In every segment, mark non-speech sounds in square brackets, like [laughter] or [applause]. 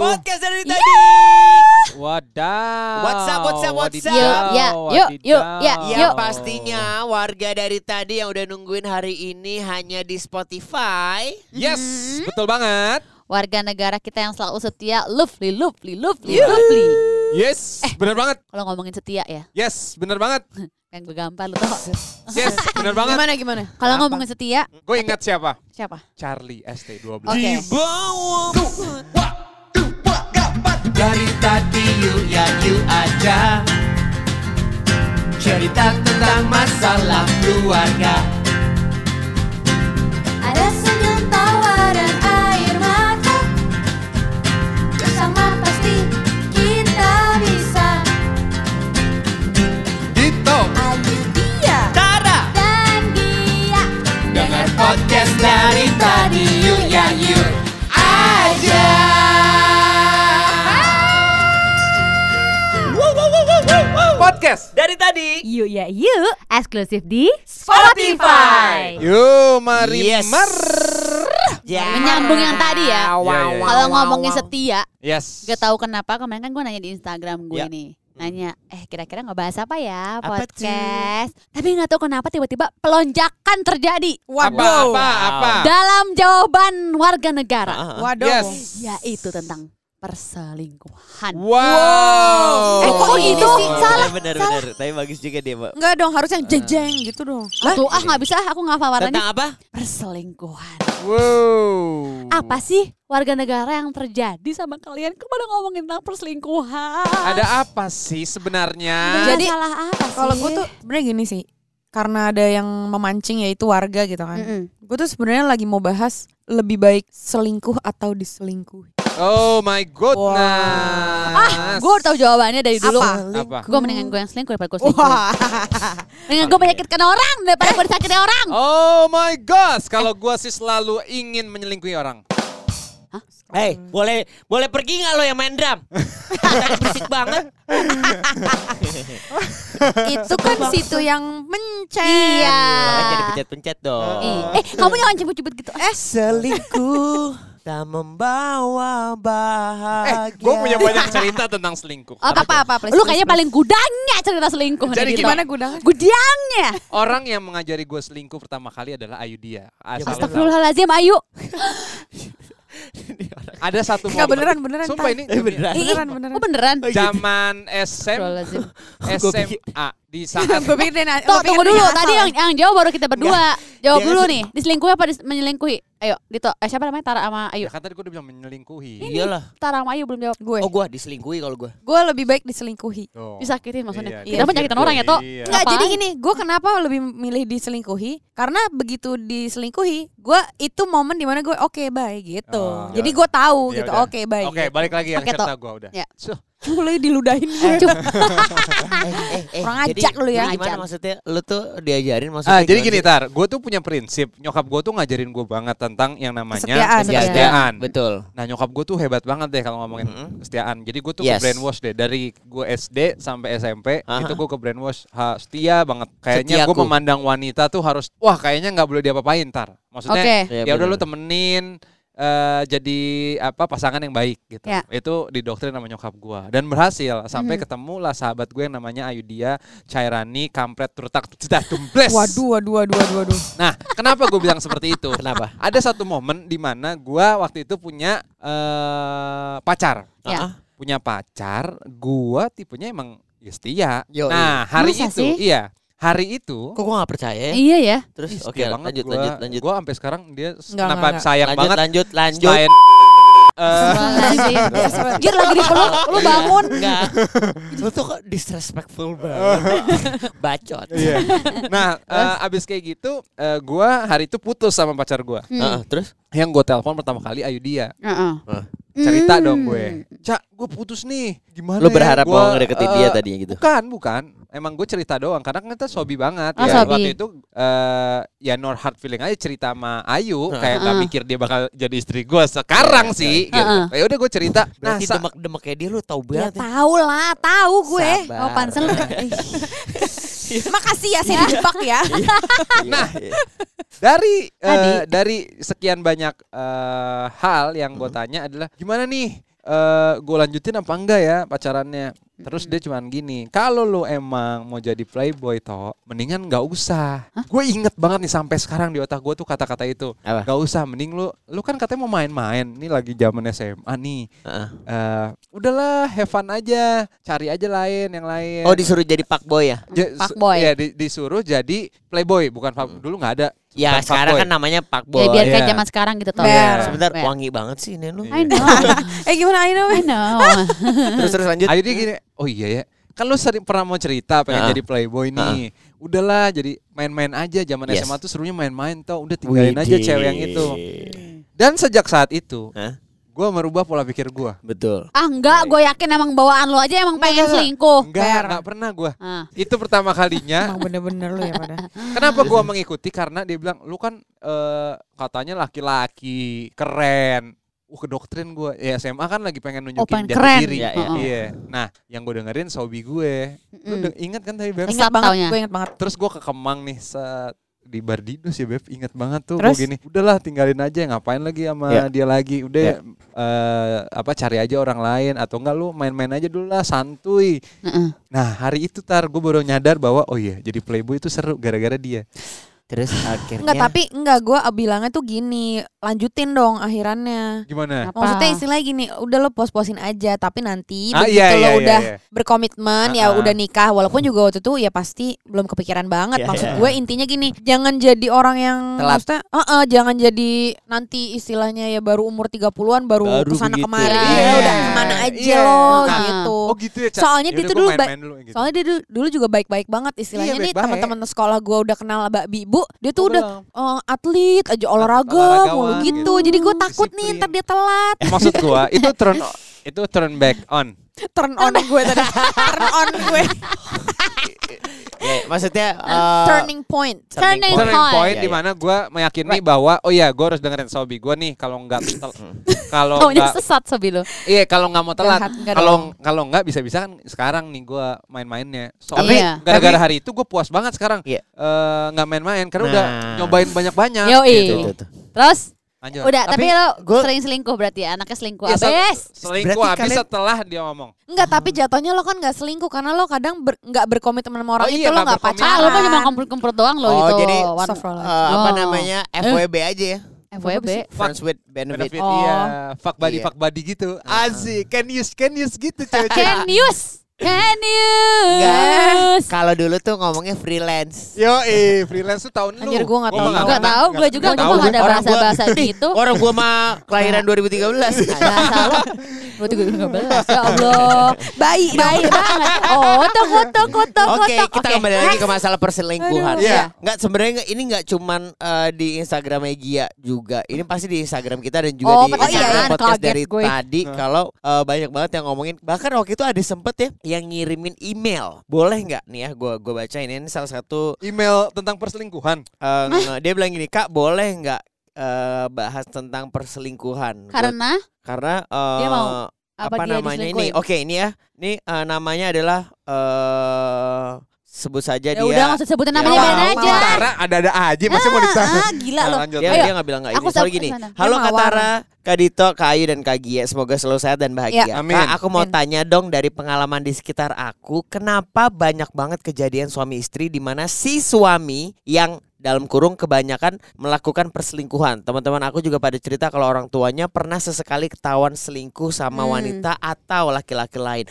Podcast dari tadi. Wadaw. What's up, what's up, what's up? Yuk, ya, yuk, yuk, ya. Ya Yuk. pastinya warga dari tadi yang udah nungguin hari ini hanya di Spotify. Yes, betul banget. Warga negara kita yang selalu setia, lovely, lovely, lovely, lovely. Yes, Eh. bener banget. Kalau ngomongin setia ya, Yes, bener banget. [laughs] yang gampang lu tau. Yes, bener banget. Gimana gimana? Kalau ngomongin setia, Gue ingat siapa? siapa? Charlie ST12. Oke. bawah Dari tadi yuk ya yuk aja. Cerita tentang masalah keluarga Tadi Yuk ya yuk, eksklusif di Spotify. Yuk, mari Yes. mer. Ya. Menyambung yang tadi ya. Wow, wow, Kalau wow, ngomongin wow. setia, Yes. gak tahu kenapa kemarin kan gue nanya di Instagram gue Ya. nih. Nanya, eh kira-kira ngebahas apa ya Apa podcast? Tapi nggak tahu kenapa tiba-tiba pelonjakan terjadi Apa, apa, apa? dalam jawaban warga negara. Ah, ah. Waduh. Yes. Yaitu tentang perselingkuhan. Wow. Eh, kok gitu sih? Salah, Bener salah. bener Tapi bagus juga dia mbak Enggak dong, harus yang jejeng gitu dong. Tuh, ah nggak bisa, aku nggak hafal warnanya. Tentang apa? Perselingkuhan. Wow. Apa sih warga negara yang terjadi sama kalian? Kepada ngomongin tentang perselingkuhan. Ada apa sih sebenarnya? Jadi Jadi, salah apa sih? Kalau gue tuh sebenarnya gini sih. Karena ada yang memancing yaitu warga gitu kan. Mm-mm. Gue tuh sebenarnya lagi mau bahas lebih baik selingkuh atau diselingkuhi. Oh my goodness. Ah, gue udah tahu jawabannya dari dulu. Apa? Apa? Gue mendingan gue yang selingkuh daripada gue selingkuh. Wah. Mendingan gue menyakitkan orang daripada gue disakiti orang. Oh my gosh, kalau gua sih selalu ingin menyelingkuhi orang. Hei, boleh boleh pergi nggak lo yang main drum? [laughs] Tadi berisik banget. itu kan situ yang mencet. Iya. Makanya dipencet-pencet dong. Ih, Eh, kamu jangan cepet-cepet gitu. Eh, Selingkuh tak membawa Eh, bahagia. gue punya banyak cerita tentang selingkuh. apa, Apa, apa, please, Lu please, kayaknya please. paling gudangnya cerita selingkuh. Jadi nih, Dito. Gimana gudang? Gudangnya. Orang yang mengajari gue selingkuh pertama kali adalah Ayu Dia. Asal Astagfirullahaladzim, Ayu. [laughs] Ada satu Enggak momen. beneran beneran. Sumpah ini Eh, beneran. Beneran, beneran. Oh beneran? zaman SM. SMA di saat Gue pikir dia Tuh, tunggu dulu. Tadi ya. yang yang jawab baru kita berdua. Jawab Dia dulu nih. Diselingkuhi apa dis- menyelingkuhi? Ayo, Dito. Eh, siapa namanya? Tara sama Ayu. ya kan tadi gue udah bilang menyelingkuhi. Iyalah. Tara sama Ayu belum jawab. gue. Oh gua diselingkuhi kalau gua. Gue lebih baik diselingkuhi. Tuh. Disakitin maksudnya. Iya, Kita penyakitan orang ya, Tok. Iya. Apaan? jadi gini, gue kenapa lebih milih diselingkuhi? Karena begitu diselingkuhi, gue itu momen di mana gue oke bye gitu. Oh. Jadi gue tahu Ya gitu, oke bye. Oke, gitu. balik lagi yang cerita gue udah. So, Mulai diludahin gue. Cuk. [laughs] eh, eh, Kurang jadi- ajak lu ya. jadi Gimana Ajak. maksudnya? Lu tuh diajarin maksudnya Ah, jadi gini sih? tar, gue tuh punya prinsip. Nyokap gue tuh ngajarin gue banget tentang yang namanya Kesetiaan. Kesetiaan. Betul. Nah nyokap gue tuh hebat banget deh kalau ngomongin Mm-mm. kesetiaan. Jadi gue tuh Yes. ke brainwash deh dari gue SD sampai SMP Aha. itu gue ke brainwash ha, setia banget. Kayaknya gue memandang wanita tuh harus wah kayaknya nggak boleh diapa-apain tar. Maksudnya Oke. Iya, ya udah lu temenin eh, jadi apa pasangan yang baik gitu. Ya. Itu didoktrin sama nyokap gue dan berhasil sampai Mhm. ketemu lah sahabat gue yang namanya Ayudia Cairani Kampret Turtak Cedah Dumbles. Waduh, waduh, waduh, waduh, waduh. Nah, kenapa gue bilang seperti itu? Kenapa? Ada satu momen di mana gua waktu itu punya eh pacar. Ya. Punya pacar, gua tipenya emang ya setia. Yoi. nah, hari Masa itu, sih? iya. Hari itu Kok gua gak percaya ya? Iya ya. Terus oke banget lanjut gua. lanjut lanjut. Gua sampai sekarang dia Enggak, kenapa enggak, sayang lanjut banget lanjut lanjut. selain [laughs] eh, Astagfirullahaladzim. [laughs] Jir lagi dipeluk, lu bangun. Enggak. [laughs] Lu tuh kok disrespectful banget. Bacot. Iya. Nah, eh, abis kayak gitu, eh, gua hari itu putus sama pacar gua. Hmm. Heeh, terus Yang gue telepon pertama kali Ayu dia. Heeh. Cerita Hmm. dong gue. Cak, gue putus nih. Gimana lu ya? berharap Gua, mau ngedeketin eh, dia tadinya gitu. Bukan, bukan. Emang gue cerita doang karena kan kita sobi banget. Oh, ya, sobi. Waktu itu eh ya no hard feeling aja cerita sama Ayu kayak gak Heeh. mikir dia bakal jadi istri gue sekarang Iya, sih gitu. Heeh. Ya udah gue cerita. Nah, Berarti sa- demek-demek kayak dia lu tahu Ya banget. ya. tahu lah, tahu gue. Sabar. Oh, pansel. [laughs] Makasih ya saya dijebak ya. Nah, Iya. dari eh, Tadi. dari sekian banyak eh, hal yang gue tanya adalah gimana nih eh gue lanjutin apa enggak ya pacarannya terus dia cuman gini kalau lu emang mau jadi playboy toh mendingan nggak usah gue inget banget nih sampai sekarang di otak gue tuh kata-kata itu Apa? nggak usah mending lu lu kan katanya mau main-main ini lagi zaman SMA nih Heeh. Eh, udahlah have fun aja cari aja lain yang lain Oh disuruh jadi pak boy ya? Ja- boy. Iya, di- disuruh jadi playboy bukan fuck- dulu nggak ada. Ya Bukan sekarang fuckboy. kan namanya pak Ya boy. biar kayak Iya. zaman sekarang gitu toh. Ber. Sebentar Ber. wangi banget sih ini lu. I know. [laughs] [laughs] eh gimana I know? I know. [laughs] Terus terus lanjut. Akhirnya gini, oh iya ya. Kan lu sering pernah mau cerita pengen Ah. jadi playboy nih. Udahlah jadi main-main aja zaman Yes. SMA tuh serunya main-main tau. Udah tinggalin aja Widih. cewek yang itu. Dan sejak saat itu, Hah? gue merubah pola pikir gue. Betul. Ah enggak, gue yakin emang bawaan lo aja emang pengen Enggak, selingkuh. Enggak, Fair. enggak pernah gue. Ah. Itu pertama kalinya. Emang bener-bener lu ya pada. Kenapa gue mengikuti? Karena dia bilang, lu kan eh, katanya laki-laki, keren. Uh, kedoktrin gue. Ya SMA kan lagi pengen nunjukin pengen jati keren. diri. Iya, iya. Heeh. Iya. Nah, yang gue dengerin sobi gue. Lu Mm. de- ingat kan tadi Beb? Ingat banget, gue ingat banget. Terus gue ke Kemang nih saat di Bardinus ya Beb. Ingat banget tuh Terus? gue gini. Udahlah tinggalin aja ngapain lagi sama Iya. dia lagi. Udah Iya. eh, apa cari aja orang lain atau enggak lu main-main aja dulu lah santuy. Heeh. Nah, hari itu tar gue baru nyadar bahwa oh iya jadi playboy itu seru gara-gara dia. Terus akhirnya. Enggak, tapi enggak gue bilangnya tuh gini, lanjutin dong akhirannya. Gimana? Apa? Maksudnya istilahnya gini, udah lo pos-posin aja, tapi nanti Ah, begitu iya, lo iya, iya, udah iya. berkomitmen, Ah, ya ah. udah nikah, walaupun juga waktu itu ya pasti belum kepikiran banget. Iya, Maksud iya. gue intinya gini, jangan jadi orang yang Telat. maksudnya, "Eh-eh, jangan jadi nanti istilahnya ya baru umur 30-an baru, Baru ke sana begitu. kemari, Iya. ya udah ke mana aja Iya. lo Ah. gitu. Oh gitu ya. Cak? Soalnya dia tuh dulu main-main dulu gitu. Soalnya dia dulu, dulu juga baik-baik banget istilahnya Iya, nih teman-teman sekolah gue udah kenal Mbak Bibu, dia tuh Oh, udah eh, atlet aja olahraga olahragawan mulu gitu. gitu. Jadi gue takut nih Disiplin. ntar dia telat. Maksud gua itu turn [laughs] itu turn back on. Turn on gue tadi. [laughs] Turn on gue. Ya, maksudnya eh, Turning point. turning Turning Turning point. point Iya, di iya. mana gua meyakini bahwa oh iya gua harus dengerin Sobi gua nih kalau enggak [laughs] kalau enggak sesat sobi lo. iya kalau enggak mau telat kalau kalau enggak bisa-bisa kan sekarang nih gua main-mainnya Tapi- soalnya Iya. gara-gara hari itu gua puas banget sekarang Iya. Eh, nggak main-main karena udah Nah. nyobain banyak-banyak Yoi. gitu. Terus Lanjut. udah, tapi, lo gua- sering selingkuh berarti ya, anaknya selingkuh Iya, se- abis. selingkuh Berarti habis kalian- setelah dia ngomong Enggak, tapi jatuhnya lo kan nggak selingkuh karena lo kadang ber- nggak berkomitmen sama orang Oh itu iya, lo nggak nggak berkomitmen. Ah, pacaran. lo kan cuma kumpul-kumpul doang lo Oh, itu. jadi eh, Astagfirullahaladzim. apa Oh. namanya FWB aja ya. FWB. Friends with benefit. benefit Oh. iya fuck buddy Iya. fuck buddy gitu asik can use can use gitu cewek Can use. Can you? Guys, Kalau dulu tuh ngomongnya freelance. Yo, eh freelance tuh tahun Anjir, lu. Anjir gua enggak tahu. Enggak tahu, gua juga gua enggak ada bahasa-bahasa gitu. [laughs] Orang gua mah kelahiran nah. 2013. Enggak salah. [laughs] 2013 ya Allah. Baik baik banget. Oh otak otak otak oke kita okay. kembali lagi ke masalah perselingkuhan. Ya. ya. nggak sebenarnya ini nggak cuman uh, di Instagram Gia juga. Ini pasti di Instagram kita dan juga oh, di oh, iya, Instagram iya, podcast dari tadi nah. kalau eh, banyak banget yang ngomongin. Bahkan waktu itu ada sempet ya yang ngirimin email. Boleh nggak? Nih ya gue gue baca ini, ini salah satu email tentang perselingkuhan. Uh, dia bilang gini kak boleh nggak eh, bahas tentang perselingkuhan?" Gua- Karena karena eh, Dia mau apa, apa, dia namanya ini? Oke, ini ya. Ini eh, namanya adalah eh sebut saja Ya dia. udah nggak usah sebutin namanya Ya, biarin mau, aja. mau. Tara ada-ada aja masih mau ditanya. Ah, gila Nah, lo. lanjut. Dia, Ayo. dia nggak bilang nggak Aku ini. Soalnya gini. ke sana. Halo Dia Kak mawar. Tara, Kak Dito, Kak Ayu dan Kak Gia. Semoga selalu sehat dan bahagia. Ya, amin. Kak, aku mau Amin. tanya dong dari pengalaman di sekitar aku, kenapa banyak banget kejadian suami istri di mana si suami yang dalam kurung kebanyakan melakukan perselingkuhan. Teman-teman aku juga pada cerita kalau orang tuanya pernah sesekali ketahuan selingkuh sama Hmm. wanita atau laki-laki lain.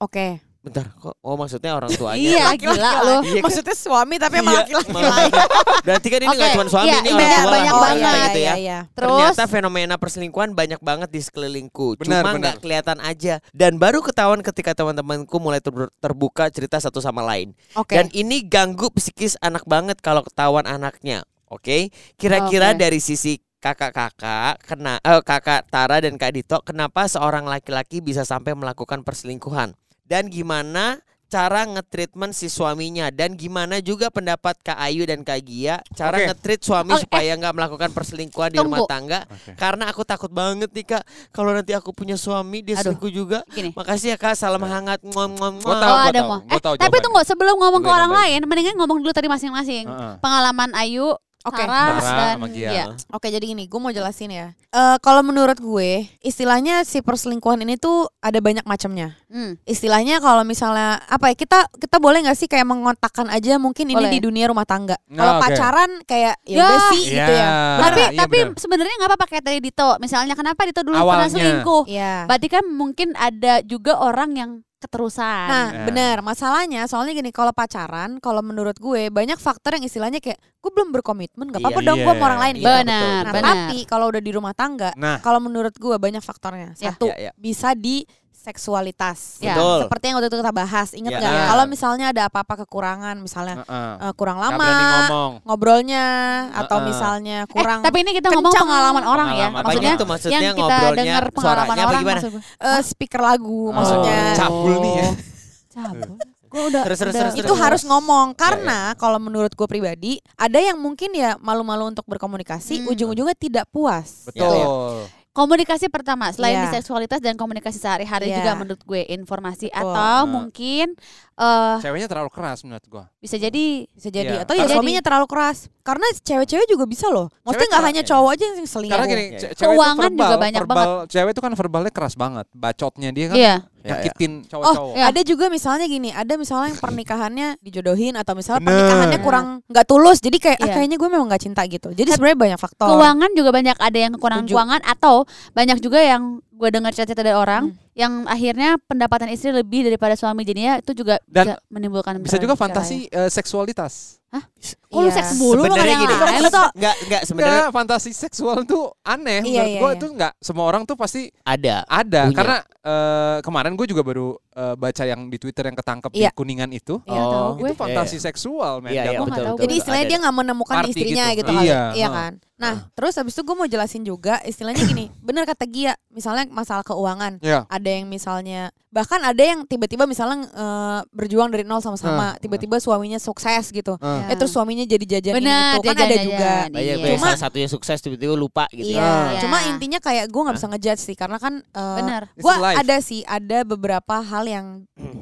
Oke. Bentar, kok oh maksudnya orang [laughs] tuanya? Iya, gila lo. Iya kan? Maksudnya suami tapi sama Iya, laki-laki lain. [laughs] Berarti kan ini nggak Oke, cuma suami iya, ini iya, orang tua banyak kita banget. gitu ya. iya. Terus Ternyata fenomena perselingkuhan banyak banget di sekelilingku. Benar, Cuma benar. nggak kelihatan aja. Dan baru ketahuan ketika teman-temanku mulai ter- terbuka cerita satu sama lain. Oke. Dan ini ganggu psikis anak banget kalau ketahuan anaknya. Oke, kira-kira Oke. dari sisi kakak-kakak, kena eh, kakak Tara dan Kak Dito, kenapa seorang laki-laki bisa sampai melakukan perselingkuhan? Dan gimana cara ngetreatment si suaminya dan gimana juga pendapat Kak Ayu dan Kak Gia cara Oke. ngetreat suami Oke, supaya nggak melakukan perselingkuhan di Tunggu. rumah tangga Oke. karena aku takut banget nih Kak kalau nanti aku punya suami dia Aduh. selingkuh juga Gini. makasih ya Kak salam hangat ngom ngom Gua ngom. tahu, Oh gua ada tahu. Eh, tahu tapi tunggu sebelum ngomong ke Gue orang nambahin. lain, mendingan ngomong dulu tadi masing-masing. Heeh. Pengalaman Ayu Oke. Sarah dan iya. Oke jadi gini, gue mau jelasin ya. Eh kalau menurut gue, istilahnya si perselingkuhan ini tuh ada banyak macamnya. Hmm. Istilahnya kalau misalnya apa ya kita kita boleh nggak sih kayak mengotakkan aja mungkin ini Boleh. di dunia rumah tangga. Nah, Kalau oke. pacaran kayak ya Ya. udah sih gitu ya. tapi iya tapi bener. sebenarnya nggak apa-apa kayak tadi Dito. Misalnya kenapa Dito dulu pernah Awalnya. selingkuh? Iya. Berarti kan mungkin ada juga orang yang keterusan. Nah, Ya. benar. Masalahnya soalnya gini, kalau pacaran, kalau menurut gue banyak faktor yang istilahnya kayak gue belum berkomitmen, gak apa-apa Iya. dong gue Iya. sama orang lain. gitu. benar, Nah, benar. tapi kalau udah di rumah tangga, Nah, kalau menurut gue banyak faktornya. Ya. Satu, Ya, ya. bisa di seksualitas. Ya. Betul. Seperti yang waktu itu kita bahas, inget Ya. nggak? Ya. Kalau misalnya ada apa-apa kekurangan, misalnya heeh. eh, kurang Nggak lama berani ngomong. ngobrolnya, atau misalnya Eh, kurang tapi ini kita ngomong pengalaman orang ya. Pengalaman. Maksudnya Apa gitu maksudnya yang kita ngobrolnya, dengar pengalaman orang gimana? maksud gue. eh, speaker lagu, maksudnya. Oh, cabul nih ya. Cabul. Gue udah, Terus, terus, udah- terus, itu terus. harus ngomong karena kalau menurut gue pribadi ada yang mungkin ya malu-malu untuk berkomunikasi Hmm. ujung-ujungnya tidak puas Betul. Komunikasi pertama selain Iya. di seksualitas dan komunikasi sehari-hari Iya. juga menurut gue informasi Betul. atau Nah. mungkin eh Ceweknya terlalu keras menurut gua. bisa jadi bisa jadi Iya. atau ya suaminya terlalu keras karena cewek-cewek juga bisa loh maksudnya nggak hanya ya. cowok aja yang selingkuh Karena gini, Iya, iya. cewek Keuangan juga banyak verbal, Cewek itu kan verbalnya keras banget. Bacotnya dia kan iya Ya, ya. nyakitin Oh, cowok-cowok. Ya. ada juga misalnya gini, ada misalnya yang pernikahannya [laughs] dijodohin atau misalnya Bener. pernikahannya kurang nggak tulus, jadi kayak ah, Iya. kayaknya gue memang nggak cinta gitu. Jadi sebenarnya banyak faktor. keuangan juga banyak ada yang kekurangan Setuju. keuangan atau banyak juga yang gue dengar cerita dari orang Hmm. Yang akhirnya pendapatan istri lebih daripada suami jadinya itu juga Dan bisa menimbulkan Bisa juga fantasi eh, seksualitas. Kok lu Iya. seks mulu lu gini, ada yang lain, lu tuh enggak enggak sebenarnya fantasi seksual tuh aneh. Iya, Menurut iya, gua iya. itu enggak semua orang tuh pasti ada. ada. Punya. Karena eh, kemarin gue juga baru eh, baca yang di Twitter yang ketangkep Iya. di kuningan itu. Iya, Oh. Itu fantasi seksual, men. Iya, iya, betul. tahu. Jadi istilahnya Ada. dia nggak menemukan Arti istrinya gitu. gitu, kali, Iya, iya ha. kan. Nah, terus habis itu gue mau jelasin juga istilahnya gini, bener kata Gia, misalnya masalah keuangan. Iya. Ada yang misalnya bahkan ada yang tiba-tiba misalnya eh, berjuang dari nol sama-sama, tiba-tiba suaminya sukses gitu. Ah. Eh terus suaminya jadi jajan Benar, itu kan ada jajan-jajan. juga. Iya. Cuma- salah satunya sukses tiba-tiba lupa gitu. Iya, Iya. cuma intinya kayak gue nggak bisa ngejudge sih karena kan eh, Benar. It's gue ada sih ada beberapa hal yang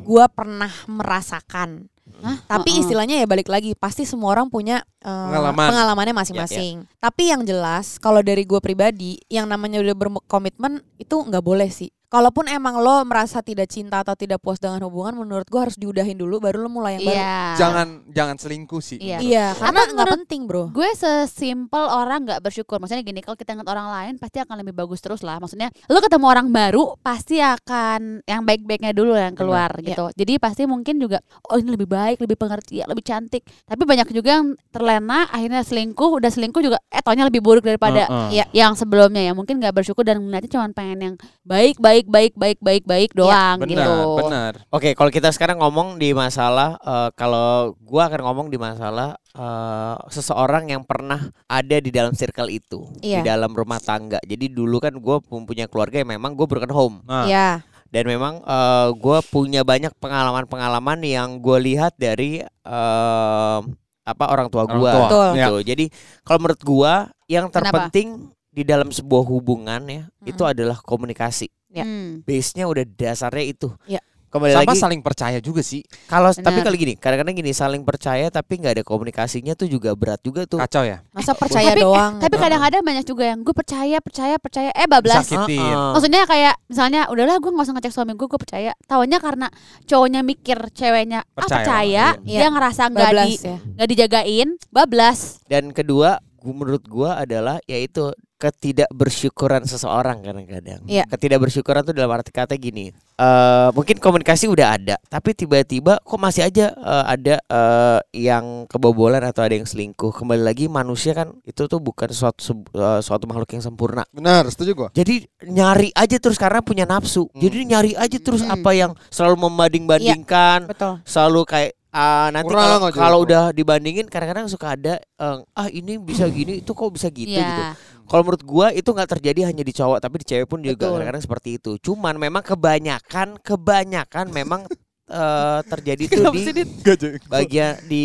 gue pernah merasakan. Hah? Tapi Heeh. istilahnya ya balik lagi pasti semua orang punya eh, Pengalaman. pengalamannya masing-masing. Tapi yang jelas kalau dari gue pribadi yang namanya udah berkomitmen itu nggak boleh sih. Kalaupun emang lo merasa tidak cinta atau tidak puas dengan hubungan, menurut gue harus diudahin dulu, baru lo mulai yang baru. Iya. Jangan jangan selingkuh sih. Iya. Iya, karena nggak penting bro. Gue sesimpel orang nggak bersyukur. Maksudnya gini, kalau kita ingat orang lain pasti akan lebih bagus terus lah. Maksudnya lu ketemu orang baru pasti akan yang baik-baiknya dulu yang keluar Iya. gitu. Jadi pasti mungkin juga oh ini lebih baik, lebih pengertian, lebih cantik. Tapi banyak juga yang terlena akhirnya selingkuh, udah selingkuh juga eh taunya lebih buruk daripada Heeh. Iya. yang sebelumnya ya. Mungkin nggak bersyukur dan ngeliatnya cuma pengen yang baik, baik, baik, baik, baik, baik doang Benar, gitu. benar. Oke, kalau kita sekarang ngomong di masalah eh, kalau gua akan ngomong di masalah eh, seseorang yang pernah ada di dalam circle itu, Iya. di dalam rumah tangga. Jadi dulu kan gue punya keluarga yang memang gue broken home Nah, Iya. dan memang eh, gue punya banyak pengalaman-pengalaman yang gue lihat dari eh, apa orang tua Orang gue. Gitu. Jadi kalau menurut gua yang Kenapa? terpenting di dalam sebuah hubungan ya itu Mm-mm. adalah komunikasi. Ya. Hmm. Base-nya udah dasarnya itu. Ya. Kembali sama lagi saling percaya juga sih. kalau tapi kalau gini, kadang-kadang gini saling percaya tapi nggak ada komunikasinya tuh juga berat juga tuh. Kacau ya. Masa percaya Tapi- doang. Tapi kadang-kadang banyak juga yang gue percaya, percaya, percaya, eh bablas. Sakitin. Heeh. Maksudnya kayak misalnya udahlah gue nggak usah ngecek suami gue, gue percaya. Taunya karena cowoknya mikir ceweknya ah Percaya. percaya, Iya. dia ngerasa nggak di ya. nggak dijagain, bablas. Dan kedua, gua, menurut gua adalah yaitu ketidakbersyukuran seseorang kadang-kadang. Iya. Ketidakbersyukuran tuh dalam arti kata gini. eh mungkin komunikasi udah ada, tapi tiba-tiba kok masih aja eh, ada eh, yang kebobolan atau ada yang selingkuh. Kembali lagi manusia kan itu tuh bukan suatu eh, suatu makhluk yang sempurna. Benar, setuju gua. Jadi nyari aja terus karena punya nafsu. Hmm. Jadi nyari aja terus Hmm. apa yang selalu membanding-bandingkan, Betul. selalu kayak ah, nanti kalau udah dibandingin kadang-kadang suka ada eh, ah ini bisa gini itu kok bisa gitu Iya. gitu. Kalau menurut gua itu nggak terjadi hanya di cowok tapi di cewek pun juga kadang-kadang seperti itu. Cuman memang kebanyakan kebanyakan memang eh, terjadi itu di bagian di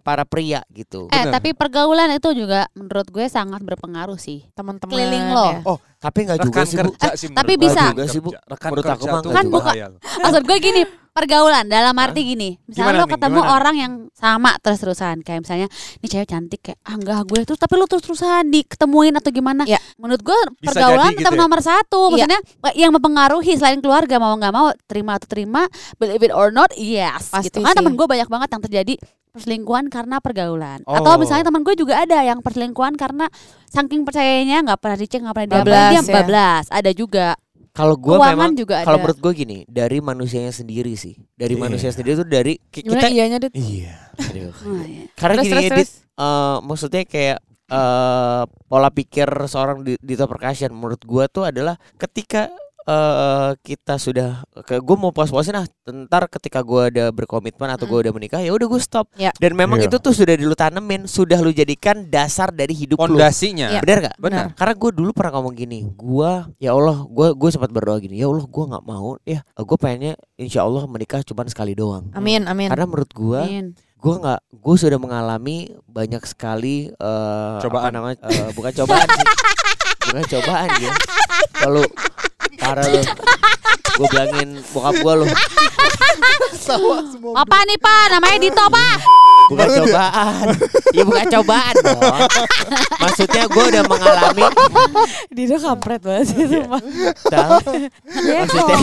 para pria gitu. Eh Benar. tapi pergaulan itu juga menurut gue sangat berpengaruh sih. Teman-teman Keliling lo. ya. Tapi nggak juga sih bu. sih tapi bisa. juga sih, Bu. Rekan Menurut aku mah tuh Kan buka- bahaya loh. Maksud gue gini, pergaulan dalam arti gini misalnya Gimana lo nih, ketemu gimana? orang yang sama terus terusan kayak misalnya ini cewek cantik kayak ah enggak gue terus tapi lo terus terusan diketemuin atau gimana Ya. menurut gue Bisa pergaulan jadi tetap gitu ya? nomor satu Iya. maksudnya yang mempengaruhi selain keluarga mau nggak mau terima atau terima believe it or not yes Pasti gitu kan sih. temen gue banyak banget yang terjadi perselingkuhan karena pergaulan atau Oh. misalnya teman gue juga ada yang perselingkuhan karena saking percayanya nggak pernah dicek nggak pernah diapain Bablas dia ya. bablas ada juga Kalau gue memang juga kalau menurut gue gini, dari manusianya sendiri sih. Dari Iya. manusia sendiri tuh dari ki- kita iyanya Dit? Iya. Aduh. [laughs] Oh, iya. Karena Terus, gini terus, Dit, terus. eh, maksudnya kayak eh pola pikir seorang di Dito Percussion menurut gua tuh adalah ketika eh kita sudah ke gue mau pos-posin ah ntar ketika gua ada berkomitmen atau gua udah menikah ya udah gue stop Ya. dan memang Iya. itu tuh sudah lu tanemin sudah lu jadikan dasar dari hidup lu Pondasinya. Iya. benar gak Benar. karena gue dulu pernah ngomong gini gua ya Allah gue gue sempat berdoa gini ya Allah gua nggak mau ya gue pengennya insya Allah menikah cuma sekali doang Amin, amin. karena menurut gua Amin. gue nggak gue sudah mengalami banyak sekali eh Cobaan. apa namanya eh, bukan cobaan sih [laughs] bukan cobaan ya kalau parah lu. Gue bilangin bokap gue lu. Apa nih Pak? Namanya Dito Pak. bukan cobaan. Iya bukan cobaan dong maksudnya gue udah mengalami. Dito kampret banget sih sumpah. tahu? Maksudnya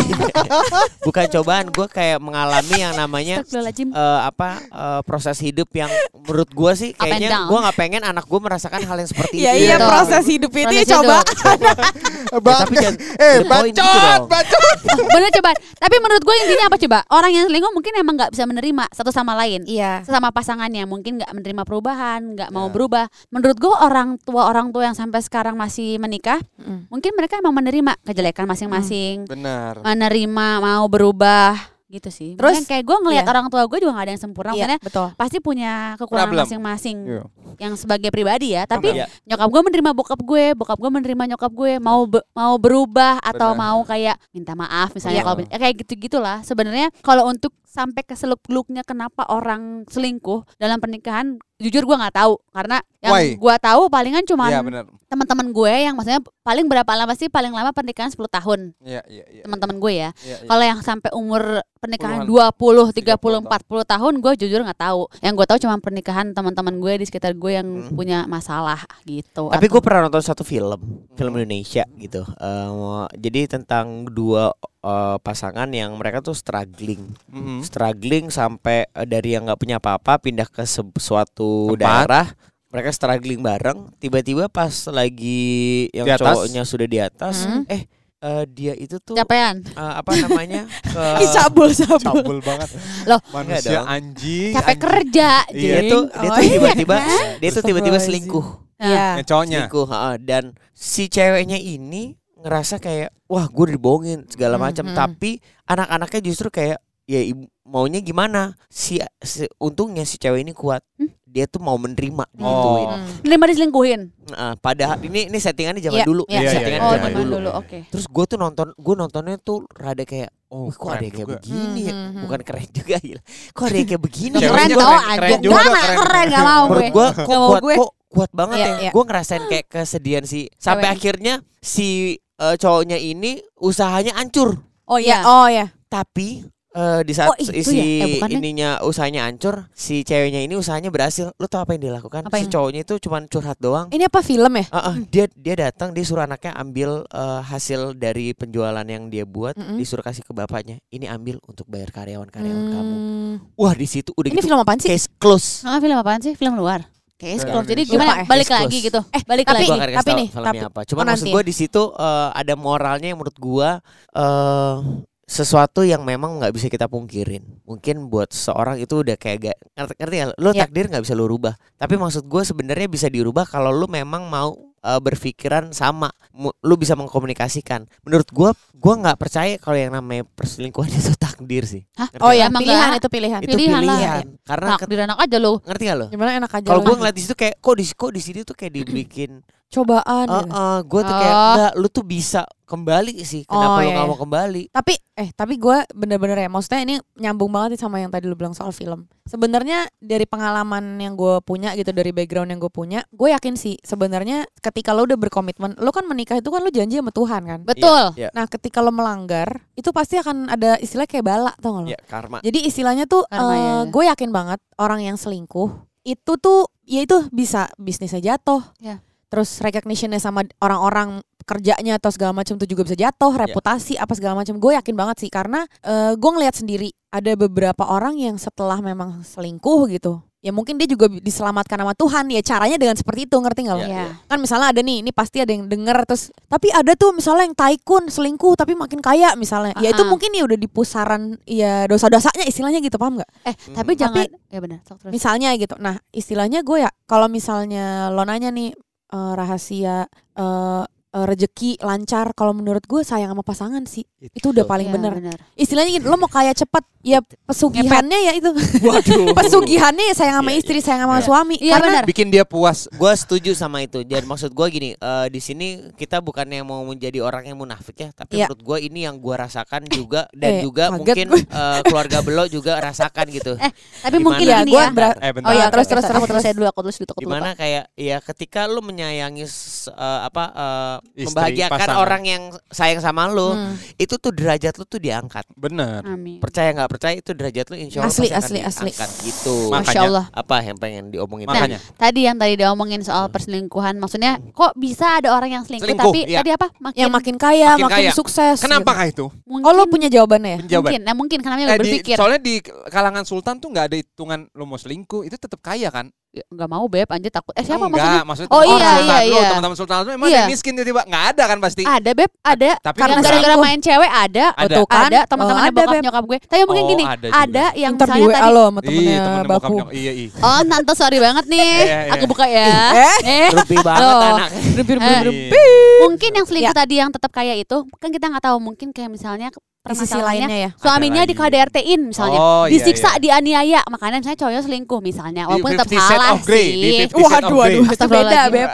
bukan cobaan gue kayak mengalami yang namanya eh, apa eh, proses hidup yang menurut gue sih kayaknya gue nggak pengen anak gue merasakan hal yang seperti Iya itu. iya Gitu. proses hidup itu ya [laughs] coba. Ya, tapi eh, gitu bacot, dong. bacot. [laughs] Bener coba. Tapi menurut gue intinya apa coba? Orang yang selingkuh mungkin emang nggak bisa menerima satu sama lain. Iya. Sesama pasangannya mungkin nggak menerima perubahan, nggak mau Ya. berubah. Menurut gue orang tua orang tua yang sampai sekarang masih menikah, Mm. mungkin mereka emang menerima kejelekan masing-masing, Benar. menerima mau berubah gitu sih. Terus, Terus kayak gue ngelihat iya. orang tua gue juga nggak ada yang sempurna. Iya, Maksudnya betul. pasti punya kekurangan Problem. masing-masing Iya. yang sebagai pribadi ya. Tapi Iya. nyokap gue menerima bokap gue, bokap gue menerima nyokap gue, mau be- mau berubah atau Benar. mau kayak minta maaf misalnya Iya. kalau ya kayak gitu-gitulah. Sebenarnya kalau untuk sampai ke seluk-beluknya kenapa orang selingkuh dalam pernikahan, jujur gue nggak tahu karena yang Why? gue tahu palingan cuman Iya benar. teman-teman gue yang maksudnya paling berapa lama sih paling lama pernikahan 10 tahun Iya iya iya. teman-teman gue ya. Iya, iya. Kalau yang sampai umur pernikahan Puluhan. 20, 30, 30 40 tahun gue jujur nggak tahu. Yang gue tahu cuma pernikahan teman-teman gue di sekitar gue yang Hmm. punya masalah gitu. Tapi Atau- gue pernah nonton satu film, film Indonesia gitu. Eh, jadi tentang dua eh, pasangan yang mereka tuh struggling, Mhm. struggling sampai eh, dari yang nggak punya apa-apa pindah ke se- suatu Tempat. daerah. Mereka struggling bareng. Tiba-tiba pas lagi yang cowoknya sudah di atas, Hmm. eh eh, dia itu tuh Capean. eh, apa namanya [laughs] ke cabul cabul. Cabul banget. [laughs] Loh, manusia anjing. Capek anjing. kerja, Iya. dia tuh dia Oh, tuh iya tiba-tiba dia tuh tiba-tiba selingkuh. Iya. Cowoknya. selingkuh heeh. dan si ceweknya ini ngerasa kayak wah gue dibohongin segala Hmm, macam hmm. tapi anak-anaknya justru kayak ya ibu, maunya gimana si, si- untungnya si cewek ini kuat Hmm? dia tuh mau menerima Oh. digituin Hmm. Nerima diselingkuhin. Heeh, padahal ini ini settingannya zaman Iya, dulu iya, iya, settingannya Oh, iya, zaman zaman dulu dulu. Oke. terus gue tuh nonton gue nontonnya tuh rada kayak Oh, Wih, kok ada kayak begini ya Hmm, hmm, hmm. bukan keren juga gila kok ada kayak begini ya? keren tau keren- anjing. keren juga, Enggak, nggak keren. keren, gak mau gue. menurut gue kok Nggak mau kuat gue. kok kuat banget Iya, ya iya. gue ngerasain kayak kesedihan sih sampai Cewek. akhirnya si eh, cowoknya ini usahanya hancur Oh Iya. iya. Oh ya. tapi eh, di saat Oh, si ya? Eh, bukan, ininya usahanya hancur si ceweknya ini usahanya berhasil lu tau apa yang dia lakukan Apa si yang- cowoknya itu cuma curhat doang Ini apa film ya? Ah, ah, dia dia datang dia suruh anaknya ambil eh, hasil dari penjualan yang dia buat Mm-mm. disuruh kasih ke bapaknya ini ambil untuk bayar karyawan-karyawan kamu Hmm. wah di situ udah Ini gitu film apaan sih? case close Ah, film apaan sih? Film luar. Film close. Jadi gimana? Lupa? Balik Case lagi close. gitu. Eh, balik tapi- lagi. tapi nih, tapi- apa. Cuma oh, maksud nanti gue di situ eh, ada moralnya yang menurut gue eh sesuatu yang memang nggak bisa kita pungkirin. Mungkin buat seseorang itu udah kayak gak ngerti, ngerti gak? Lu Ya. takdir nggak bisa lu rubah. Tapi maksud gue sebenarnya bisa dirubah kalau lu memang mau eh, berpikiran sama. Lu bisa mengkomunikasikan. Menurut gue, gue nggak percaya kalau yang namanya perselingkuhan [laughs] itu takdir sih. Hah? Ngerti Oh ya, pilihan itu pilihan. itu pilihan pilihan. lah. Karena di anak aja lo. ngerti gak lo? Gimana enak aja Kalau gue ngeliat di situ kayak kok di kok di sini tuh kayak dibikin cobaan Oh, gitu. gue tuh kayak Oh. enggak, lu tuh bisa kembali sih. Kenapa Oh, lu iya, nggak iya. mau kembali? Tapi eh tapi gue bener-bener ya maksudnya ini nyambung banget nih sama yang tadi lu bilang soal film. Sebenarnya dari pengalaman yang gue punya gitu dari background yang gue punya, gue yakin sih sebenarnya ketika lo udah berkomitmen, lo kan menikah itu kan lo janji sama Tuhan kan. Betul. Iya, Nah ketika lo melanggar itu pasti akan ada istilah kayak bala tau gak lo? iya, karma. Jadi istilahnya tuh Karma, eh, ya. gue yakin banget orang yang selingkuh itu tuh ya itu bisa bisnisnya jatuh. Ya. Terus recognitionnya sama orang-orang kerjanya atau segala macam tuh juga bisa jatuh, reputasi apa segala macam. Gue yakin banget sih karena eh, gue ngelihat sendiri ada beberapa orang yang setelah memang selingkuh gitu. Ya mungkin dia juga diselamatkan sama Tuhan ya caranya dengan seperti itu ngerti nggak lo? Iya, Iya. Kan misalnya ada nih, ini pasti ada yang denger terus tapi ada tuh misalnya yang taikun selingkuh tapi makin kaya misalnya. Ya itu mungkin ya udah di pusaran ya dosa-dosanya istilahnya gitu paham nggak? Eh, tapi Hmm. jangan Tapi- ya benar. Misalnya gitu. Nah, istilahnya gue ya kalau misalnya lo nanya nih eh, rahasia eh, eh, rezeki lancar kalau menurut gue sayang sama pasangan sih. Itu udah paling Iya, bener. benar. Istilahnya gini, lo mau kaya cepet ya pesugihannya ya itu. Waduh. [laughs] pesugihannya ya sayang sama Iya, istri, sayang sama Iya. suami. Iya, Karena benar. Bikin dia puas. Gue setuju sama itu. Dan maksud gue gini, eh, di sini kita bukannya mau menjadi orang yang munafik ya, tapi Iya. menurut gue ini yang gue rasakan juga dan Eh, juga mungkin gue. eh, keluarga belo juga rasakan gitu. Eh, tapi Gimana? mungkin Iya, gue ya. berat. Eh bentar. Oh iya, terus, terus terus, terus aku terus, terus dulu, aku terus dulu. Di mana kayak ya ketika lu menyayangi eh, apa eh, Istri, membahagiakan pasangan. orang yang sayang sama lu, Hmm. itu tuh derajat lu tuh diangkat. Bener. Amin. Percaya nggak percaya itu derajat lu insya Allah Asli, asli, asli. diangkat gitu. Mak- Masya Makanya. Allah. Apa yang pengen diomongin? Nah, Makanya. tadi yang tadi diomongin soal perselingkuhan, maksudnya kok bisa ada orang yang selingkuh, Selingkuh, tapi iya. tadi apa? Makin yang makin kaya, Makin makin, kaya. sukses. Kenapa gitu. kah itu? mungkin, Oh, lo punya jawabannya ya? Penjawaban. mungkin, nah mungkin karena Eh, di, berpikir. soalnya di kalangan sultan tuh nggak ada hitungan lo mau selingkuh itu tetap kaya kan? Nggak mau beb, anjir takut. Eh siapa Enggak, maksudnya? maksudnya Oh, iya, iya, iya. teman-teman sultan lu emang Iya. ada miskin tiba-tiba nggak ada kan pasti. Ada beb, ada. Tapi Karena gara-gara main cewek ada, Ada. tuh kan, ada Oh, teman-temannya ada, bokap nyokap gue. Tapi mungkin Oh, gini, ada juga. ada yang Ntar di misalnya tadi lo sama Iya, temennya Baku. nyokap. Iya, iya. Oh, tante sorry banget nih. [laughs] Iya, iya. Aku buka ya. [laughs] Eh? Eh, Rupi banget anak. Eh, Iya. mungkin yang selingkuh Ya. tadi yang tetap kaya itu kan kita nggak tahu mungkin kayak misalnya Di sisi lainnya ya. suaminya di. KDRT-in misalnya Oh, iya, disiksa iya. dianiaya makanya misalnya cowoknya selingkuh misalnya walaupun tetap 50 Shades salah sih 50 Shades of Waduh, waduh, itu beda. Beb.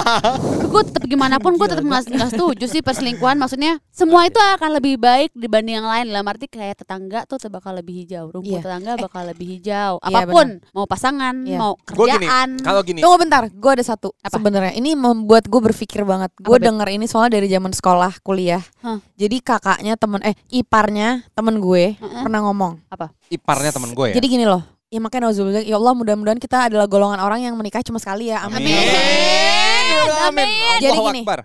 [laughs] gue tetap gimana pun gue tetap nggak nggak setuju sih perselingkuhan maksudnya semua itu akan lebih baik dibanding yang lain dalam arti kayak tetangga tuh bakal lebih hijau rumput Iya. tetangga bakal lebih hijau Iya, apa pun mau pasangan Iya. mau kerjaan kalau gini, Tunggu bentar, gue ada satu sebenarnya. Ini membuat gue berpikir banget. Gue denger ini soalnya dari zaman sekolah kuliah. Hah. Jadi kakaknya temen eh iparnya temen gue Heeh. pernah ngomong. iparnya temen gue ya. Jadi gini loh. Ya makanya nauzubillah, ya Allah mudah-mudahan kita adalah golongan orang yang menikah cuma sekali ya. Amin. Amin. Jadi Allahu gini. Akbar.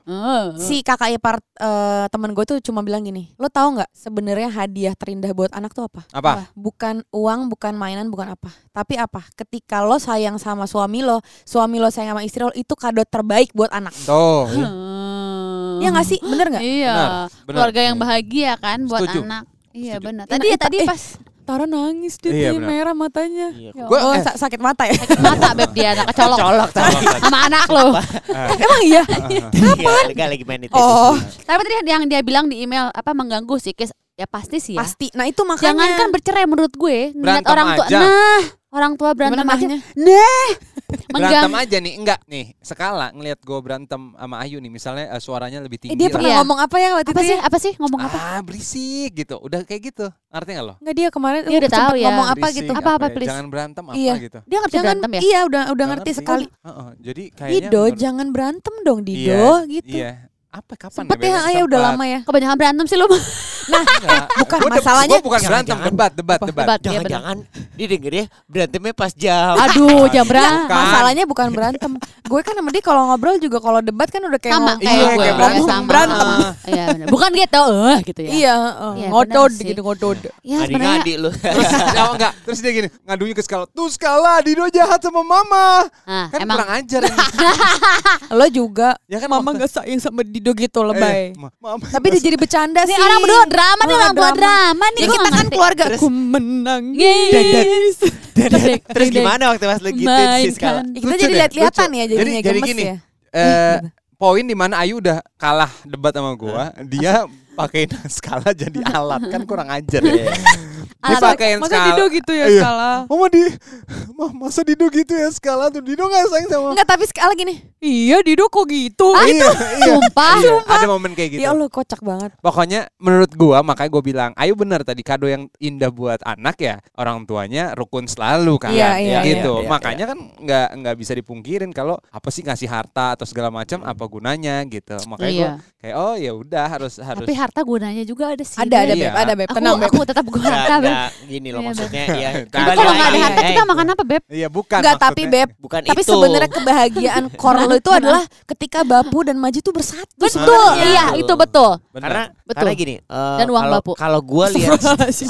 Si kakak ipar eh, temen gue tuh cuma bilang gini, lo tahu nggak sebenarnya hadiah terindah buat anak tuh apa? Apa? Bukan uang, bukan mainan, bukan apa. Tapi apa? Ketika lo sayang sama suami lo, suami lo sayang sama istri lo, itu kado terbaik buat anak. Tuh. Hmm. Ya nggak sih? Bener nggak? Iya. Benar. Keluarga yang bahagia kan buat Setuju. anak. Iya benar. Tadi nah, ya tadi eh, pas Tara nangis dia Iya, dia merah matanya. Iya. Ya Gua- oh, eh. sa- sakit mata ya? sakit mata beb dia anak kecolok. Colok tadi. Sama anak lo. [laughs] Emang iya? Iya, lagi lagi main itu. Oh, Tapi tadi yang dia bilang di email apa mengganggu psikis ya pasti sih ya. pasti. Nah, itu makanya Jangan kan bercerai menurut gue ngeliat Berantem orang tua. Nah, orang tua berantem Gimana aja. nahnya? Nah, [laughs] Berantem aja nih, enggak nih. Sekala ngelihat gue berantem sama Ayu nih, misalnya eh, suaranya lebih Eh, tinggi. dia lah. pernah Iya. ngomong apa ya waktu Apa itu sih? ya? Apa sih ngomong apa? Ah, berisik gitu. Udah kayak gitu. Ngerti gak lo? Enggak dia kemarin Dia udah sempet tahu ya. ngomong apa Berisik, gitu. Apa-apa, ya, please. Jangan berantem apa Iya. gitu. Dia ngerti Jangan berantem ya? iya udah udah Nggak ngerti sekali. Heeh, jadi kayaknya Dido, menurut- jangan berantem dong Dido Iya, gitu. Iya. Apa kapan Sempet Beb? ya, ya udah lama ya. Kebanyakan berantem sih [laughs] Enggak. Bukan, Gua masalahnya- gua bukan berantem, Jangan-jangan. debat, debat, Apa? debat. Debat, iya. Jangan-jangan dia denger ya berantemnya pas jam. Aduh, jam berapa? Kan. Masalahnya bukan berantem. gue kan sama dia kalau ngobrol juga kalau debat kan udah kayak Sama kayak Iya, gue. kayak berantem. Sama. Berantem. Ah, Iya, benar. Bukan gitu, eh gitu ya. Iya, heeh. Iya, ngodod gitu ngodod. Ya sebenarnya Ngadi-ngadi lu. [laughs] Terus [laughs] enggak, terus dia gini, ngadunya ke skala. Tuh skala, Dido jahat sama mama. nah, Kan emang kurang ajar ini. [laughs] Lo juga Ya kan mama gak sayang sama Dido gitu lebay. Eh, ma- mama. Tapi dia jadi bercanda sih. orang berdua drama nih orang berdua drama nih. Ya kita kan keluarga. Terus- Aku menangis. Yes. Terus gimana waktu pas lu gituin si skala? Mainkan. Kita jadi lihat-lihatan ya Jadi- jadinya jadi gemes gini. ya. Eh, poin di mana Ayu udah kalah debat sama gua, dia pakai skala jadi alat kan kurang ajar ya. [laughs] Dipakein Masa skala. Dido gitu ya Iya. skala? Mama di Ma, masa Dido gitu ya skala tuh Dido gak sayang sama Enggak tapi skala gini. Iya Dido kok gitu. Iya, [laughs] iya. Sumpah. Iya, ada momen kayak gitu. Ya Allah kocak banget. Pokoknya menurut gua makanya gua bilang, ayo bener tadi kado yang indah buat anak ya orang tuanya rukun selalu kan. Iya, iya, gitu. iya, iya, makanya kan nggak nggak bisa dipungkirin kalau apa sih ngasih harta atau segala macam apa gunanya gitu. Makanya Iya. gua kayak oh ya udah harus harus Tapi harta gunanya juga ada sih. Ada ada Iya. beb, ada beb. Aku, Tenang beb. aku tetap gua Nggak, harta, Beb. nggak, gini loh Iya, maksudnya ya. Tapi Tapi kalau nggak ada harta hey, kita makan apa, Beb? Iya bukan. Enggak tapi beb. bukan Tapi itu. sebenarnya kebahagiaan core lo itu adalah ketika Bapu dan Maji tuh bersatu. Betul, iya itu betul. Karena Betul. karena gini, eh, Dan uang kalau bapu. kalau gua [laughs] lihat Ih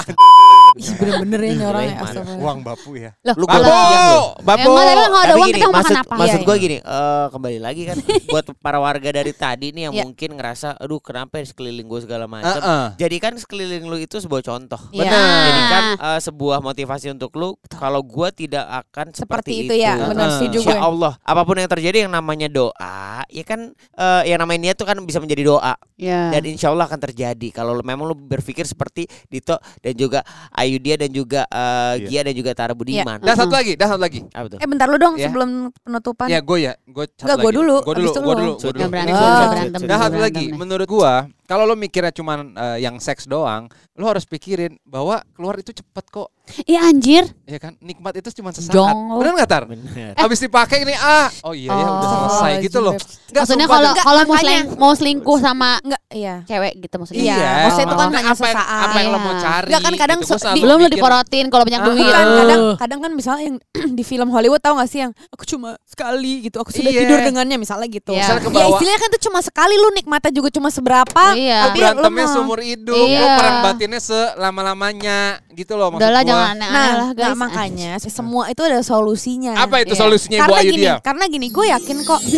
bener-bener ya orang ya. Uang bapu ya. Loh, Lu. Bapu. Tapi kalau ada uang gini, kita mau makan maksud, apa? Maksud Iya, gue gini, eh, kembali lagi kan [laughs] buat para warga dari tadi nih yang Iya. mungkin ngerasa, aduh kenapa ya sekeliling gue segala macam. Heeh. Jadi kan sekeliling lu itu sebuah contoh. Iya. Jadi kan eh, sebuah motivasi untuk lu kalau gua tidak akan Seperti seperti, itu ya, benar, Heeh. setuju Insya gue. Allah, apa pun yang terjadi yang namanya doa, ya kan eh, yang namanya niat tuh kan bisa menjadi doa Ya. dan insya Allah akan terjadi kalau lu- memang lu berpikir seperti Dito dan juga Ayudia dan juga eh, Iya. Gia dan juga Tara Budiman. Dan satu lagi, dan satu lagi. Apa tuh? Eh bentar lu dong Ya. sebelum penutupan. Ya gue ya, gue Enggak, gua dulu, Gue dulu, gue lu. dulu, gue dulu. Berantem. Dan satu lagi, menurut gua, kalau lo mikirnya cuman eh, yang seks doang, lo harus pikirin bahwa keluar itu cepet kok, Iya anjir. ya kan? Nikmat itu cuma sesaat. Jong. Bener nggak tar? Bener. [laughs] Habis dipakai ini ah, oh iya ya udah Oh, selesai gitu loh. Nggak, Maksudnya kalau kalau mau seling- mau selingkuh sama Enggak, iya. cewek gitu maksudnya. Iya, Iya, maksudnya itu kan hanya apa yang, sesaat. apa yang lo mau Iya. cari? Nggak, kan kadang gitu. Gua se- selalu Belum lu mikir, diporotin kalau banyak Ah, duit. Kan Eh. kadang kadang kan misalnya yang [clears throat] di film Hollywood tahu gak sih yang aku cuma sekali gitu aku sudah Iya. tidur dengannya misalnya gitu. Iya. Misalnya Ya istilahnya kan itu cuma sekali lu nikmatnya juga cuma seberapa. Iya. Lo Tapi berantemnya lu mau- seumur hidup, Iya. lo perang batinnya selama-lamanya gitu loh maksud Udahlah gua. jangan aneh-aneh Nah, lah nggak, guys. makanya semua itu ada solusinya. Apa itu Iya. solusinya Ibu karena Ayu gini, dia? karena gini, gue yakin kok. [laughs]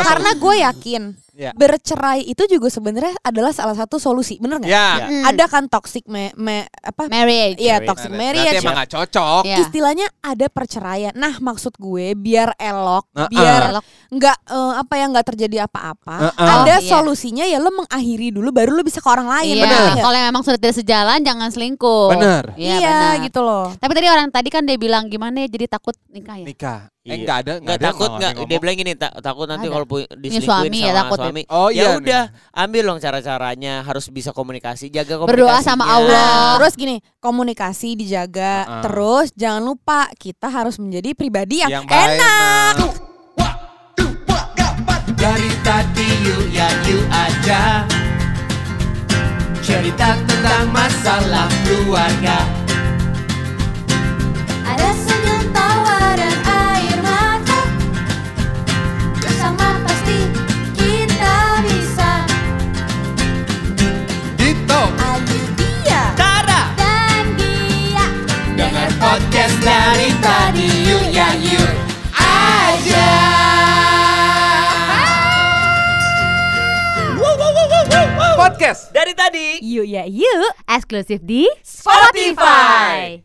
karena gue yakin Ya. bercerai itu juga sebenarnya adalah salah satu solusi, bener nggak? Ya. Hmm. Ada kan toxic me, me- apa? marriage. Iya Marriage. toxic Berarti marriage. emang gak cocok. Iya. Istilahnya ada perceraian. Nah maksud gue biar elok, Nah, biar Elok. nggak eh, apa ya nggak terjadi apa-apa. Uh-uh. Ada Oh, iya. solusinya ya lo mengakhiri dulu, baru lo bisa ke orang lain. Iya, bener nggak? kalau memang sudah tidak sejalan jangan selingkuh. Bener. Iya, Iya, benar. gitu loh. Tapi tadi orang tadi kan dia bilang gimana ya jadi takut nikah ya. Nikah. Eh Iya. enggak ada, Nggak enggak ada. takut nggak nggak ada dia bilang gini ta- takut nanti Ada. kalau pu- suami diselingkuhin ya, sama takut ya. suami. Oh ya iya. udah, ambil dong cara-caranya harus bisa komunikasi, jaga komunikasi. Berdoa sama Allah. Nah, terus gini, komunikasi dijaga. Uh-uh. Terus jangan lupa kita harus menjadi pribadi yang, Yang baik. enak. Dari tadi yuk ya yuk aja Cerita tentang masalah keluarga Podcast. Dari tadi Yuk ya yuk, eksklusif di Spotify.